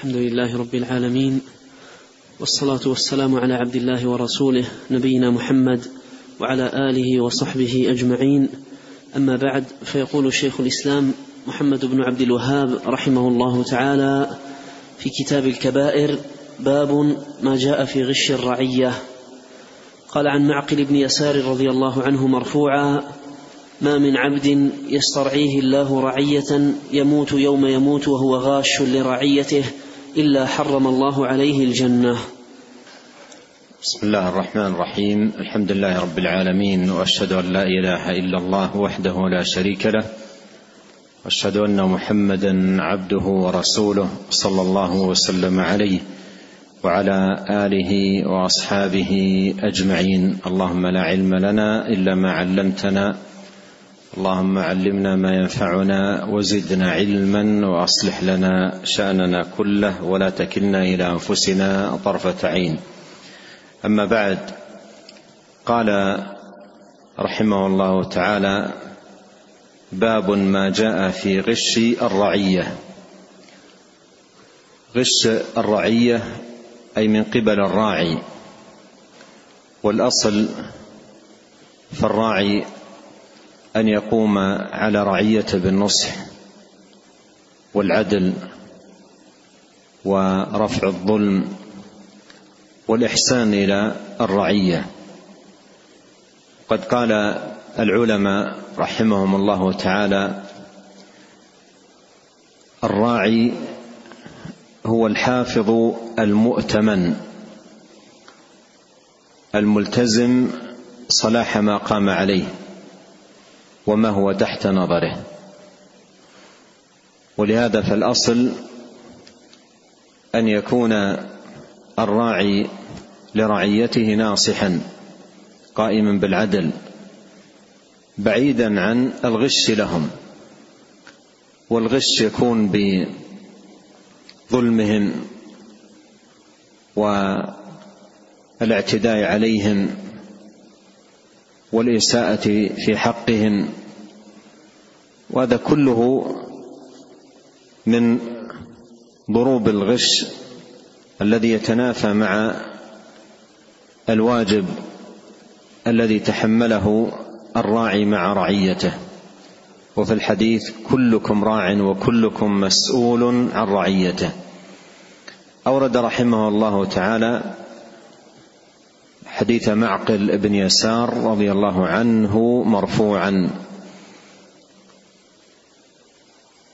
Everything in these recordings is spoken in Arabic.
الحمد لله رب العالمين والصلاة والسلام على عبد الله ورسوله نبينا محمد وعلى آله وصحبه أجمعين. أما بعد فيقول شيخ الإسلام محمد بن عبد الوهاب رحمه الله تعالى في كتاب الكبائر باب ما جاء في غش الرعية. قال عن معقل بن يسار رضي الله عنه مرفوعا ما من عبد يسترعيه الله رعية يموت يوم يموت وهو غاش لرعيته إلا حرم الله عليه الجنة. بسم الله الرحمن الرحيم. الحمد لله رب العالمين وأشهد أن لا إله إلا الله وحده لا شريك له. وأشهد أن محمدا عبده ورسوله صلى الله وسلم عليه وعلى آله وأصحابه أجمعين. اللهم لا علم لنا إلا ما علمتنا اللهم علمنا ما ينفعنا وزدنا علما وأصلح لنا شأننا كله ولا تكلنا إلى أنفسنا طرفة عين. أما بعد قال رحمه الله تعالى باب ما جاء في غش الرعية. غش الرعية أي من قبل الراعي. والأصل فالراعي أن يقوم على رعيته بالنصح والعدل ورفع الظلم والإحسان إلى الرعية. قد قال العلماء رحمهم الله تعالى الراعي هو الحافظ المؤتمن الملتزم صلاح ما قام عليه. وما هو تحت نظره. ولهذا فالأصل أن يكون الراعي لرعيته ناصحا قائما بالعدل بعيدا عن الغش لهم. والغش يكون بظلمهم والاعتداء عليهم والإساءة في حقهم وهذا كله من ضروب الغش الذي يتنافى مع الواجب الذي تحمله الراعي مع رعيته. وفي الحديث كلكم راع وكلكم مسؤول عن رعيته. أورد رحمه الله تعالى حديث معقل بن يسار رضي الله عنه مرفوعا.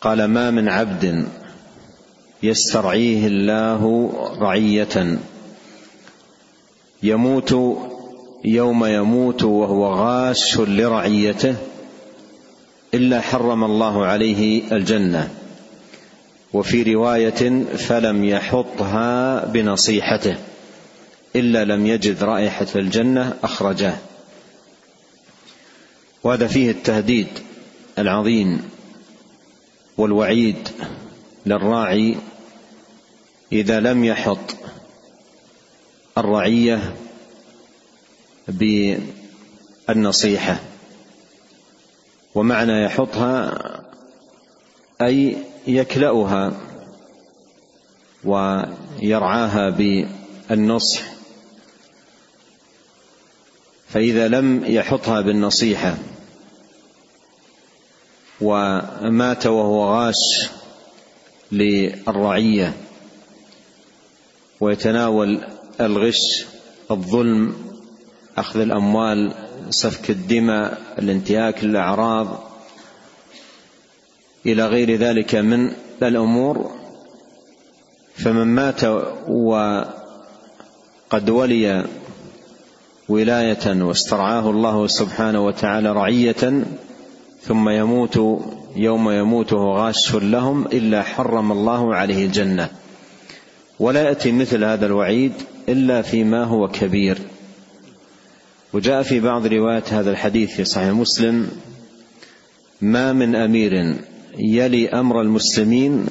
قال ما من عبد يسترعيه الله رعية. يموت يوم يموت وهو غاش لرعيته إلا حرم الله عليه الجنة. وفي رواية فلم يحطها بنصيحته. إلا لم يجد رائحة الجنة أخرجاه. وهذا فيه التهديد العظيم والوعيد للراعي إذا لم يحط الرعية بالنصيحة. ومعنى يحطها أي يكلأها ويرعاها بالنصح فإذا لم يحطها بالنصيحة ومات وهو غاش للرعية ويتناول الغش الظلم أخذ الأموال سفك الدماء الانتهاك للاعراض إلى غير ذلك من الأمور فمن مات وقد ولي ولاية واسترعاه الله سبحانه وتعالى رعية ثم يموت يوم يموت غاش لهم إلا حرم الله عليه الجنة. ولا يأتي مثل هذا الوعيد إلا فيما هو كبير. وجاء في بعض روايات هذا الحديث في صحيح مسلم ما من أمير يلي أمر المسلمين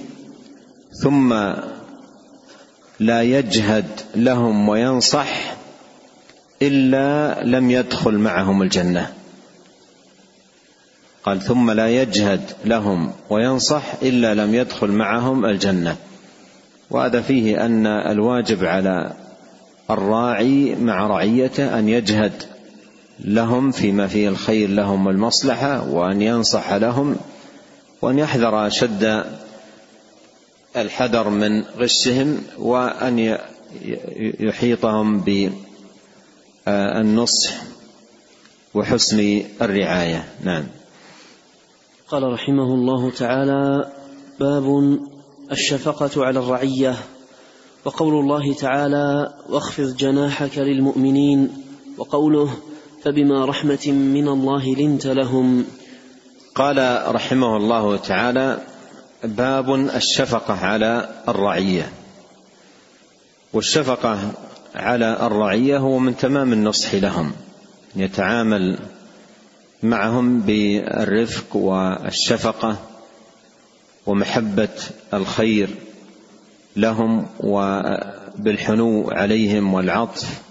ثم لا يجهد لهم وينصح إلا لم يدخل معهم الجنة. قال ثم لا يجهد لهم وينصح إلا لم يدخل معهم الجنة. وهذا فيه أن الواجب على الراعي مع رعيته أن يجهد لهم فيما فيه الخير لهم والمصلحة وأن ينصح لهم وأن يحذر شد الحذر من غشهم وأن يحيطهم بالنصح وحسن الرعاية. نعم. قال رحمه الله تعالى باب الشفقة على الرعية. وقول الله تعالى واخفض جناحك للمؤمنين. وقوله فبما رحمة من الله لنت لهم. قال رحمه الله تعالى باب الشفقة على الرعية. والشفقة على الرعية هو من تمام النصح لهم. يتعامل معهم بالرفق والشفقة ومحبة الخير لهم وبالحنو عليهم والعطف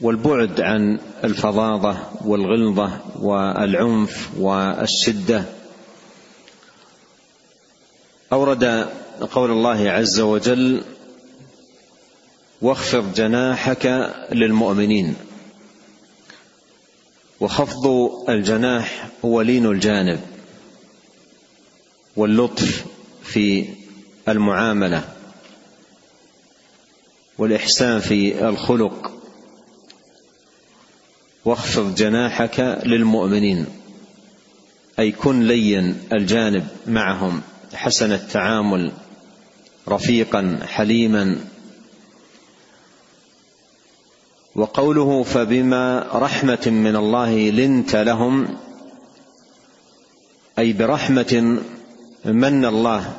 والبعد عن الفظاظة والغلظة والعنف والشدة. أورد قول الله عز وجل واخفض جناحك للمؤمنين. وخفض الجناح هو لين الجانب. واللطف في المعاملة. والإحسان في الخلق. واخفض جناحك للمؤمنين. أي كن لين الجانب معهم. حسن التعامل. رفيقا حليما. وقوله فبما رحمة من الله لنت لهم أي برحمة من الله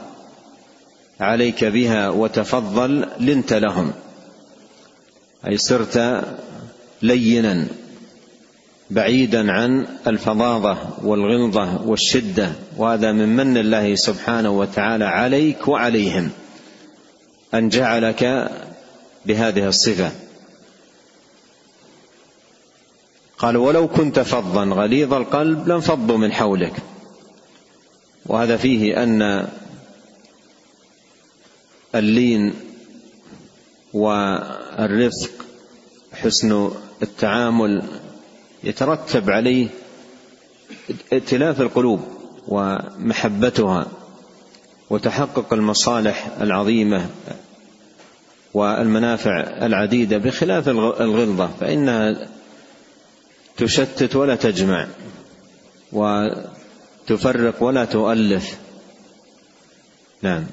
عليك بها وتفضل لنت لهم. أي صرت لينا بعيدا عن الفظاظة والغلظة والشدة وهذا من من الله سبحانه وتعالى عليك وعليهم أن جعلك بهذه الصفة. قال ولو كنت فظا غليظ القلب لانفضوا من حولك. وهذا فيه أن اللين والرفق حسن التعامل يترتب عليه ائتلاف القلوب ومحبتها وتحقق المصالح العظيمة والمنافع العديدة بخلاف الغلظة فإنها تشتت ولا تجمع وتفرق ولا تؤلف. نعم.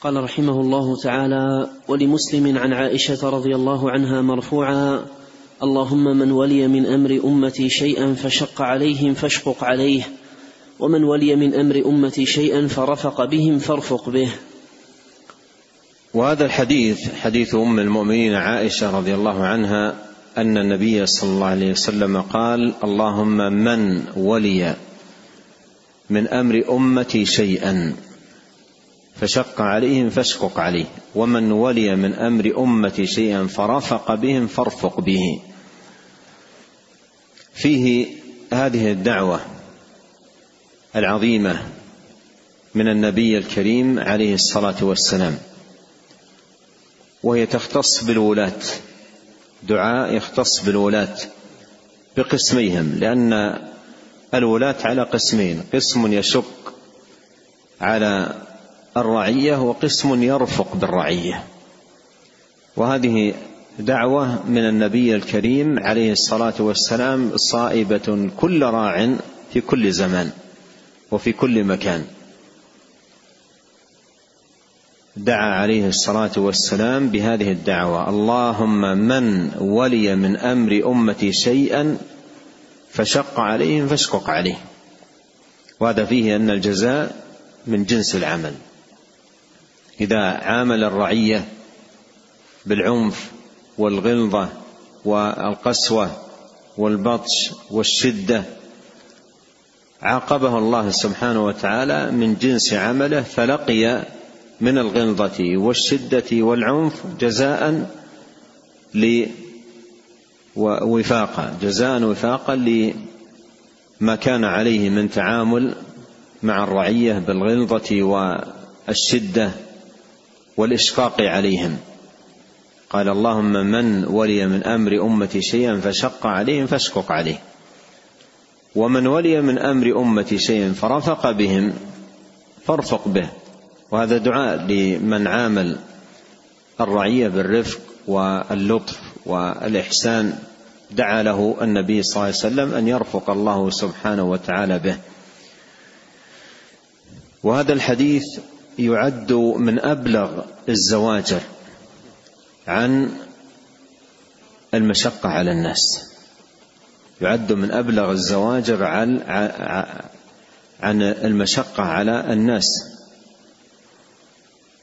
قال رحمه الله تعالى ولمسلم عن عائشة رضي الله عنها مرفوعا اللهم من ولي من أمر أمتي شيئا فشق عليهم فاشقق عليه ومن ولي من أمر أمتي شيئا فرفق بهم فارفق به. وهذا الحديث حديث أم المؤمنين عائشة رضي الله عنها أن النبي صلى الله عليه وسلم قال اللهم من ولي من أمر أمتي شيئا فشق عليهم فاشقق عليه. ومن ولي من أمر أمتي شيئا فرفق بهم فارفق به. فيه هذه الدعوة العظيمة من النبي الكريم عليه الصلاة والسلام. وهي تختص بالولاه دعاء يختص بالولاة بقسميهم لأن الولاة على قسمين قسم يشق على الرعية وقسم يرفق بالرعية. وهذه دعوة من النبي الكريم عليه الصلاة والسلام صائبة كل راع في كل زمان وفي كل مكان. دعا عليه الصلاة والسلام بهذه الدعوة. اللهم من ولي من أمر أمتي شيئا فشق عليهم فاشقق عليه. وهذا فيه أن الجزاء من جنس العمل. إذا عامل الرعية بالعنف والغلظة والقسوة والبطش والشدة عاقبه الله سبحانه وتعالى من جنس عمله فلقي من الغلظة والشدة والعنف جزاء ووفاقا جزاء وفاقا لما كان عليه من تعامل مع الرعية بالغلظة والشدة والإشفاق عليهم. قال اللهم من ولي من أمر أمتي شيئا فشق عليهم فاشقق عليه. ومن ولي من أمر أمتي شيئا فرفق بهم فارفق به. وهذا دعاء لمن عامل الرعية بالرفق واللطف والإحسان. دعا له النبي صلى الله عليه وسلم أن يرفق الله سبحانه وتعالى به. وهذا الحديث يعد من أبلغ الزواجر عن المشقة على الناس. يعد من أبلغ الزواجر عن المشقة على الناس.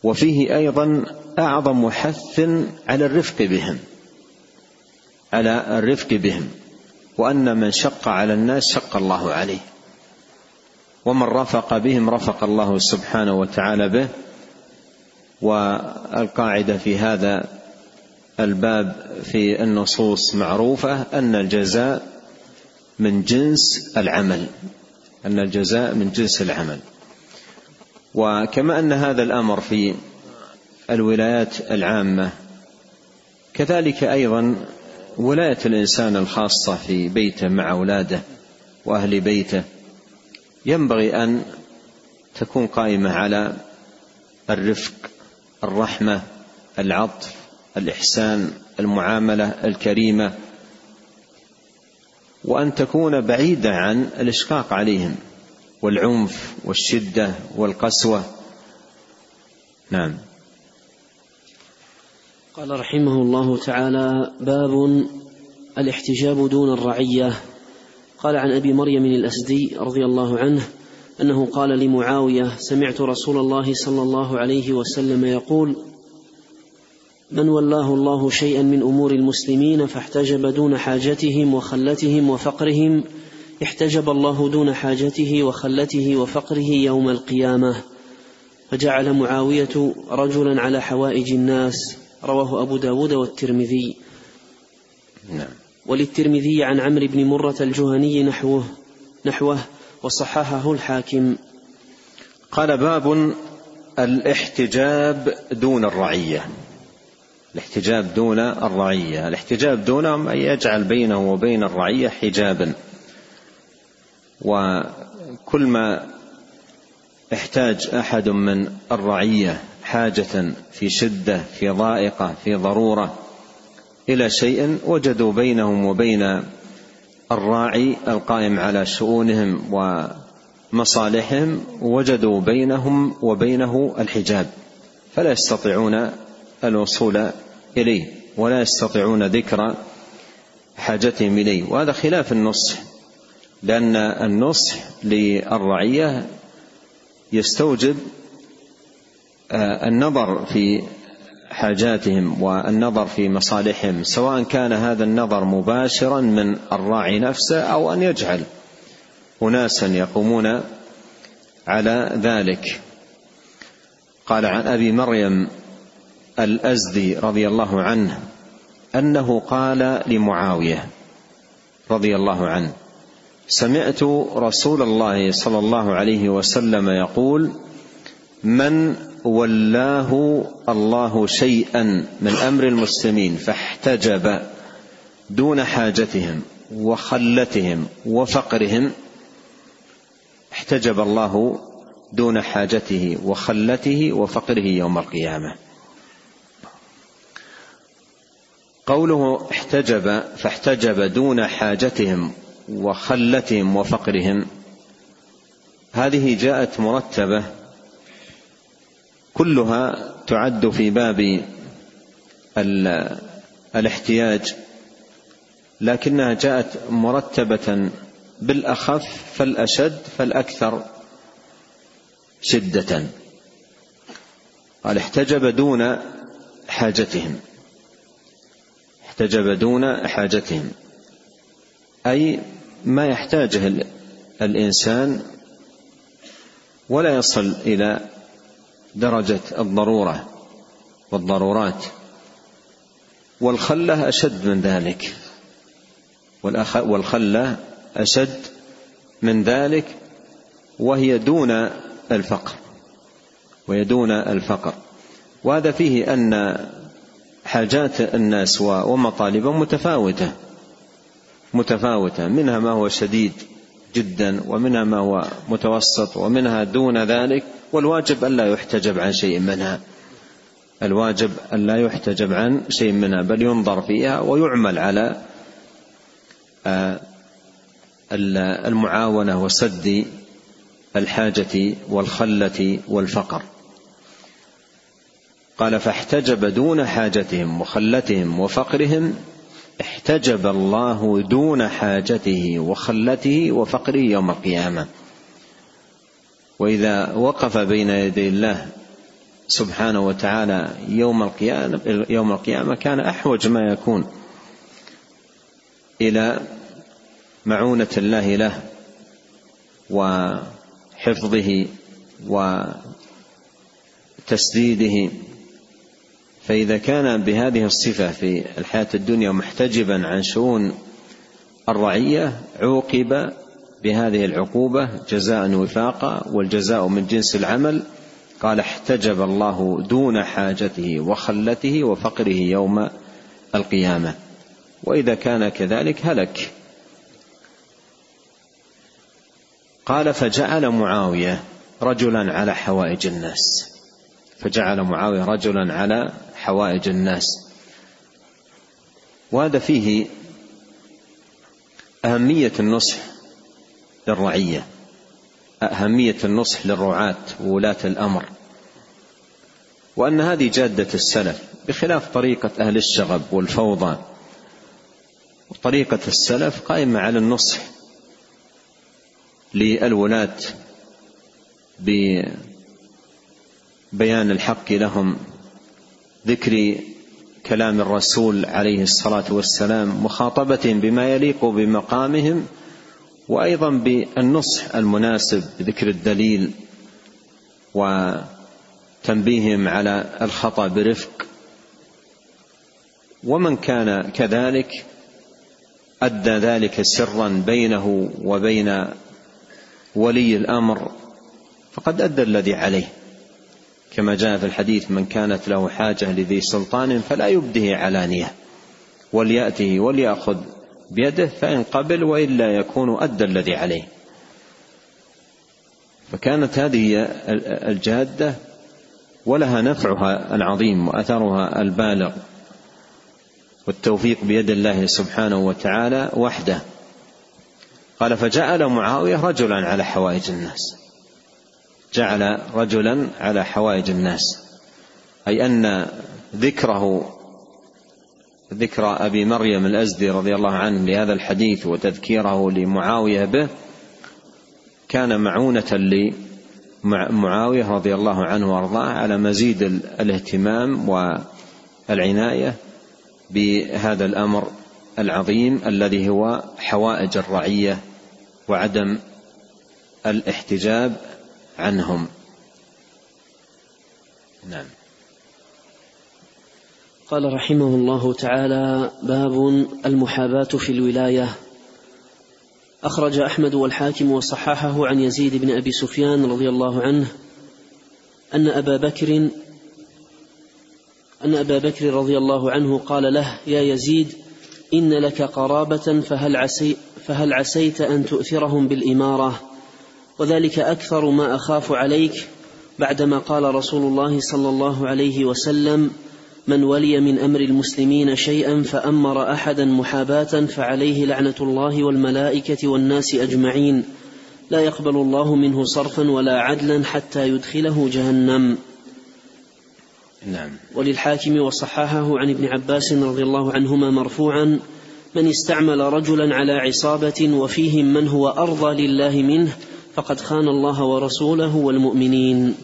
وفيه أيضا أعظم حث على الرفق بهم على الرفق بهم وأن من شق على الناس شق الله عليه. ومن رفق بهم رفق الله سبحانه وتعالى به. والقاعدة في هذا الباب في النصوص معروفة أن الجزاء من جنس العمل أن الجزاء من جنس العمل. وكما أن هذا الأمر في الولايات العامة كذلك أيضا ولاية الإنسان الخاصة في بيته مع أولاده وأهل بيته ينبغي أن تكون قائمة على الرفق الرحمة العطف الإحسان المعاملة الكريمة وأن تكون بعيدة عن الإشقاق عليهم. والعنف والشدة والقسوة. نعم. قال رحمه الله تعالى باب الاحتجاب دون الرعية. قال عن أبي مريم الأسدي رضي الله عنه أنه قال لمعاوية سمعت رسول الله صلى الله عليه وسلم يقول من ولاه الله شيئا من أمور المسلمين فاحتجب دون حاجتهم وخلتهم وفقرهم احتجب الله دون حاجته وخلته وفقره يوم القيامة. فجعل معاوية رجلا على حوائج الناس. رواه أبو داود والترمذي. نعم. وللترمذي عن عمرو بن مرة الجهني نحوه نحوه وصححه الحاكم. قال باب الاحتجاب دون الرعية. الاحتجاب دون الرعية. الاحتجاب دونهم أن يجعل بينه وبين الرعية حجابا. وكل ما احتاج أحد من الرعية حاجة في شدة في ضائقة في ضرورة إلى شيء وجدوا بينهم وبين الراعي القائم على شؤونهم ومصالحهم وجدوا بينهم وبينه الحجاب فلا يستطيعون الوصول إليه ولا يستطيعون ذكر حاجتهم إليه وهذا خلاف النصح لأن النصح للرعية يستوجب آه، النظر في حاجاتهم والنظر في مصالحهم سواء كان هذا النظر مباشرا من الراعي نفسه أو أن يجعل اناسا يقومون على ذلك. قال عن أبي مريم الأزدي رضي الله عنه أنه قال لمعاوية رضي الله عنه سمعت رسول الله صلى الله عليه وسلم يقول من ولاه الله شيئا من أمر المسلمين فاحتجب دون حاجتهم وخلتهم وفقرهم احتجب الله دون حاجته وخلته وفقره يوم القيامة. قوله احتجب فاحتجب دون حاجتهم وخلتهم وفقرهم. هذه جاءت مرتبة كلها تعد في باب الاحتياج لكنها جاءت مرتبة بالأخف فالأشد فالأكثر شدة. قال احتجب دون حاجتهم. احتجب دون حاجتهم. أي ما يحتاجه الإنسان ولا يصل إلى درجة الضرورة والضرورات. والخلة أشد من ذلك. والخلة أشد من ذلك وهي دون الفقر. وهي دون الفقر. وهذا فيه أن حاجات الناس ومطالبهم متفاوتة. متفاوتة منها ما هو شديد جدا ومنها ما هو متوسط ومنها دون ذلك والواجب ألا يحتجب عن شيء منها. الواجب ألا يحتجب عن شيء منها بل ينظر فيها ويعمل على آه، المعاونة وسد الحاجة والخلة والفقر. قال فاحتجب دون حاجتهم وخلتهم وفقرهم احتجب الله دون حاجته وخلته وفقره يوم القيامة. وإذا وقف بين يدي الله سبحانه وتعالى يوم القيامة يوم القيامة كان أحوج ما يكون إلى معونة الله له وحفظه وتسديده فإذا كان بهذه الصفة في الحياة الدنيا محتجبا عن شؤون الرعية عوقب بهذه العقوبة جزاء وفاقا والجزاء من جنس العمل. قال احتجب الله دون حاجته وخلته وفقره يوم القيامة. وإذا كان كذلك هلك. قال فجعل معاوية رجلا على حوائج الناس. فجعل معاوية رجلا على حوائج الناس. وهذا فيه أهمية النصح للرعية أهمية النصح للرعاة وولاة الأمر. وأن هذه جادة السلف بخلاف طريقة أهل الشغب والفوضى طريقة السلف قائمة على النصح للولاة ببيان الحق لهم ذكر كلام الرسول عليه الصلاة والسلام مخاطبتهم بما يليق بمقامهم وأيضا بالنصح المناسب بذكر الدليل وتنبيههم على الخطأ برفق. ومن كان كذلك أدى ذلك سرا بينه وبين ولي الأمر فقد أدى الذي عليه. كما جاء في الحديث من كانت له حاجة لذي سلطان فلا يبده علانية وليأته وليأخذ بيده فإن قبل وإلا يكون أدى الذي عليه. فكانت هذه الجادة ولها نفعها العظيم وأثرها البالغ والتوفيق بيد الله سبحانه وتعالى وحده. قال فجعل معاوية رجلا على حوائج الناس جعل رجلا على حوائج الناس أي أن ذكره ذكر أبي مريم الأزدي رضي الله عنه لهذا الحديث وتذكيره لمعاوية به كان معونة لمعاوية رضي الله عنه وأرضاه على مزيد الاهتمام والعناية بهذا الأمر العظيم الذي هو حوائج الرعية وعدم الاحتجاب عنهم. نعم. قال رحمه الله تعالى باب المحاباة في الولاية. أخرج أحمد والحاكم وصححه عن يزيد بن أبي سفيان رضي الله عنه أن أبا بكر أن أبا بكر رضي الله عنه قال له يا يزيد إن لك قرابة فهل عسي فهل عسيت أن تؤثرهم بالإمارة؟ وذلك أكثر ما أخاف عليك بعدما قال رسول الله صلى الله عليه وسلم من ولي من أمر المسلمين شيئا فأمر احدا محاباة فعليه لعنة الله والملائكة والناس أجمعين. لا يقبل الله منه صرفا ولا عدلا حتى يدخله جهنم. نعم. وللحاكم وصححه عن ابن عباس رضي الله عنهما مرفوعا من استعمل رجلا على عصابة وفيهم من هو أرضى لله منه فقد خان الله ورسوله والمؤمنين.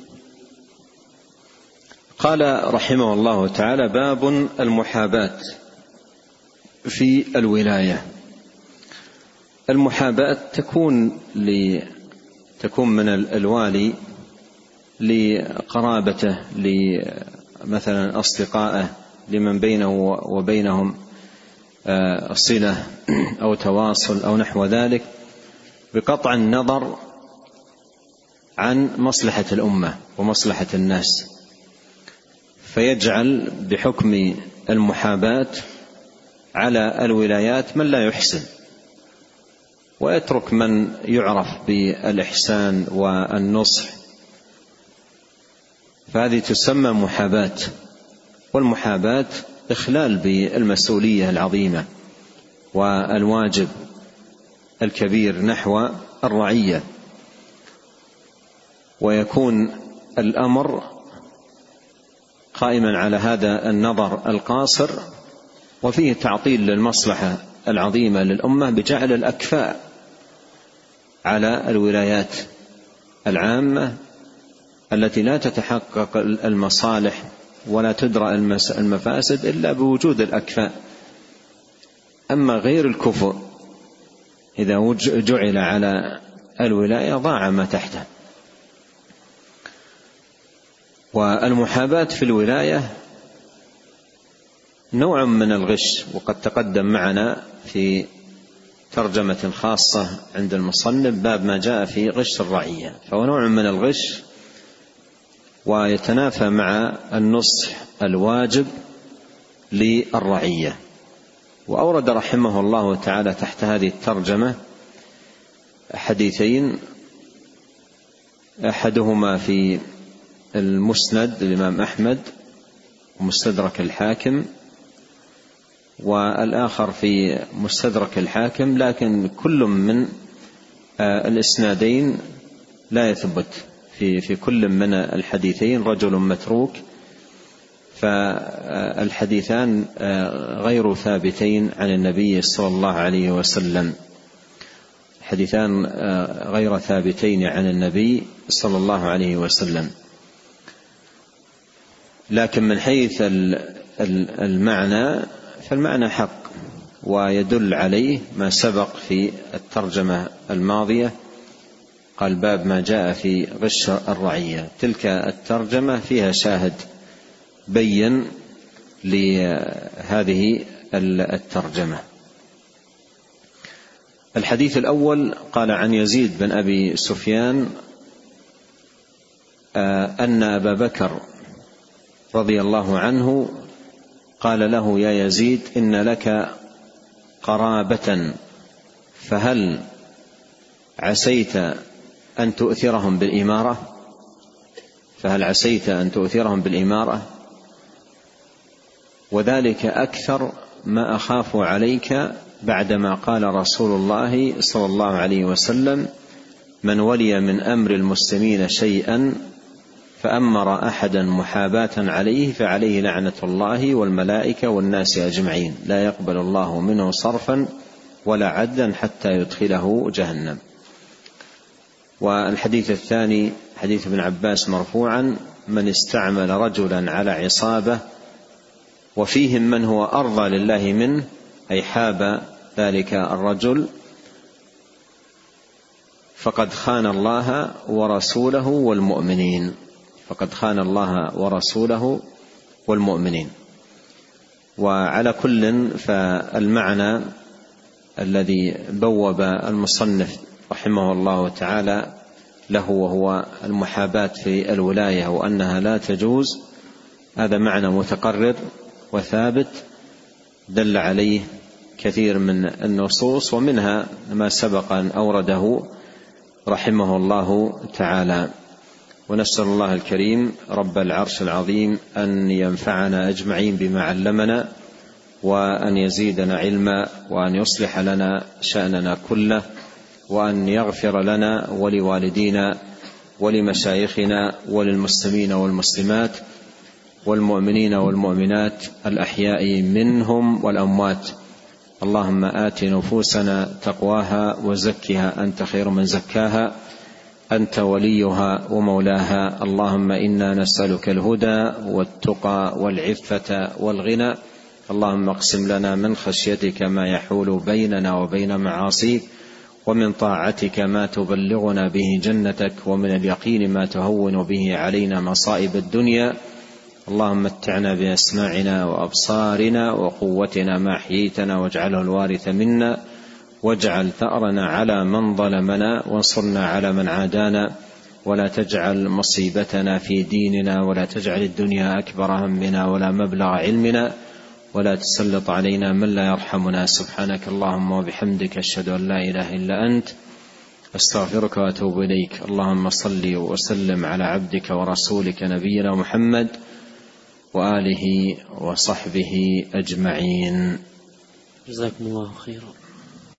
قال رحمه الله تعالى باب المحاباة في الولاية. المحاباة تكون ل تكون من الوالي لقرابته لمثلا أصدقائه لمن بينه وبينهم آه، صلة أو تواصل أو نحو ذلك بقطع النظر عن مصلحة الأمة ومصلحة الناس فيجعل بحكم المحاباة على الولايات من لا يحسن ويترك من يعرف بالإحسان والنصح. فهذه تسمى محاباة والمحاباة إخلال بالمسؤولية العظيمة والواجب الكبير نحو الرعية. ويكون الأمر قائما على هذا النظر القاصر وفيه تعطيل للمصلحة العظيمة للأمة بجعل الأكفاء على الولايات العامة التي لا تتحقق المصالح ولا تدرى المفاسد إلا بوجود الأكفاء. أما غير الكفر إذا جعل على الولاية ضاع ما تحته. والمحاباة في الولاية نوع من الغش وقد تقدم معنا في ترجمة خاصة عند المصنف باب ما جاء في غش الرعية. فهو نوع من الغش ويتنافى مع النصح الواجب للرعية. وأورد رحمه الله تعالى تحت هذه الترجمة حديثين أحدهما في المسند للإمام أحمد ومستدرك الحاكم والآخر في مستدرك الحاكم لكن كل من آه، الإسنادين لا يثبت في في كل من الحديثين رجل متروك فالحديثان آه، غير ثابتين عن النبي صلى الله عليه وسلم. حديثان آه، غير ثابتين عن النبي صلى الله عليه وسلم. لكن من حيث المعنى فالمعنى حق ويدل عليه ما سبق في الترجمة الماضية. قال باب ما جاء في غش الرعية. تلك الترجمة فيها شاهد بين لهذه الترجمة. الحديث الأول قال عن يزيد بن أبي سفيان آه، أن أبا بكر رضي الله عنه قال له يا يزيد إن لك قرابة فهل عسيت أن تؤثرهم بالإمارة؟ فهل عسيت أن تؤثرهم بالإمارة؟ وذلك أكثر ما أخاف عليك بعدما قال رسول الله صلى الله عليه وسلم من ولي من أمر المسلمين شيئا فأمر أحدا محاباة عليه فعليه لعنة الله والملائكة والناس أجمعين. لا يقبل الله منه صرفا ولا عدلا حتى يدخله جهنم. والحديث الثاني حديث ابن عباس مرفوعا من استعمل رجلا على عصابة وفيهم من هو أرضى لله منه أي حاب ذلك الرجل فقد خان الله ورسوله والمؤمنين فقد خان الله ورسوله والمؤمنين. وعلى كل فالمعنى الذي بوب المصنف رحمه الله تعالى له وهو المحاباة في الولاية وأنها لا تجوز. هذا معنى متقرر وثابت دل عليه كثير من النصوص ومنها ما سبق أن أورده رحمه الله تعالى. ونسأل الله الكريم رب العرش العظيم أن ينفعنا أجمعين بما علمنا وأن يزيدنا علما وأن يصلح لنا شأننا كله وأن يغفر لنا ولوالدينا ولمشايخنا وللمسلمين والمسلمات والمؤمنين والمؤمنات الأحياء منهم والأموات. اللهم آت نفوسنا تقواها وزكها. أنت خير من زكاها. أنت وليها ومولاها. اللهم إنا نسألك الهدى والتقى والعفة والغنى. اللهم اقسم لنا من خشيتك ما يحول بيننا وبين معاصيك ومن طاعتك ما تبلغنا به جنتك ومن اليقين ما تهون به علينا مصائب الدنيا. اللهم متعنا بأسماعنا وأبصارنا وقوتنا ما أحييتنا واجعله الوارث منا. واجعل ثأرنا على من ظلمنا وانصرنا على من عادانا ولا تجعل مصيبتنا في ديننا ولا تجعل الدنيا أكبر همنا ولا مبلغ علمنا ولا تسلط علينا من لا يرحمنا. سبحانك اللهم وبحمدك أشهد أن لا إله إلا أنت. أستغفرك وأتوب إليك. اللهم صل وسلم على عبدك ورسولك نبينا محمد وآله وصحبه أجمعين. جزاكم الله خيرا.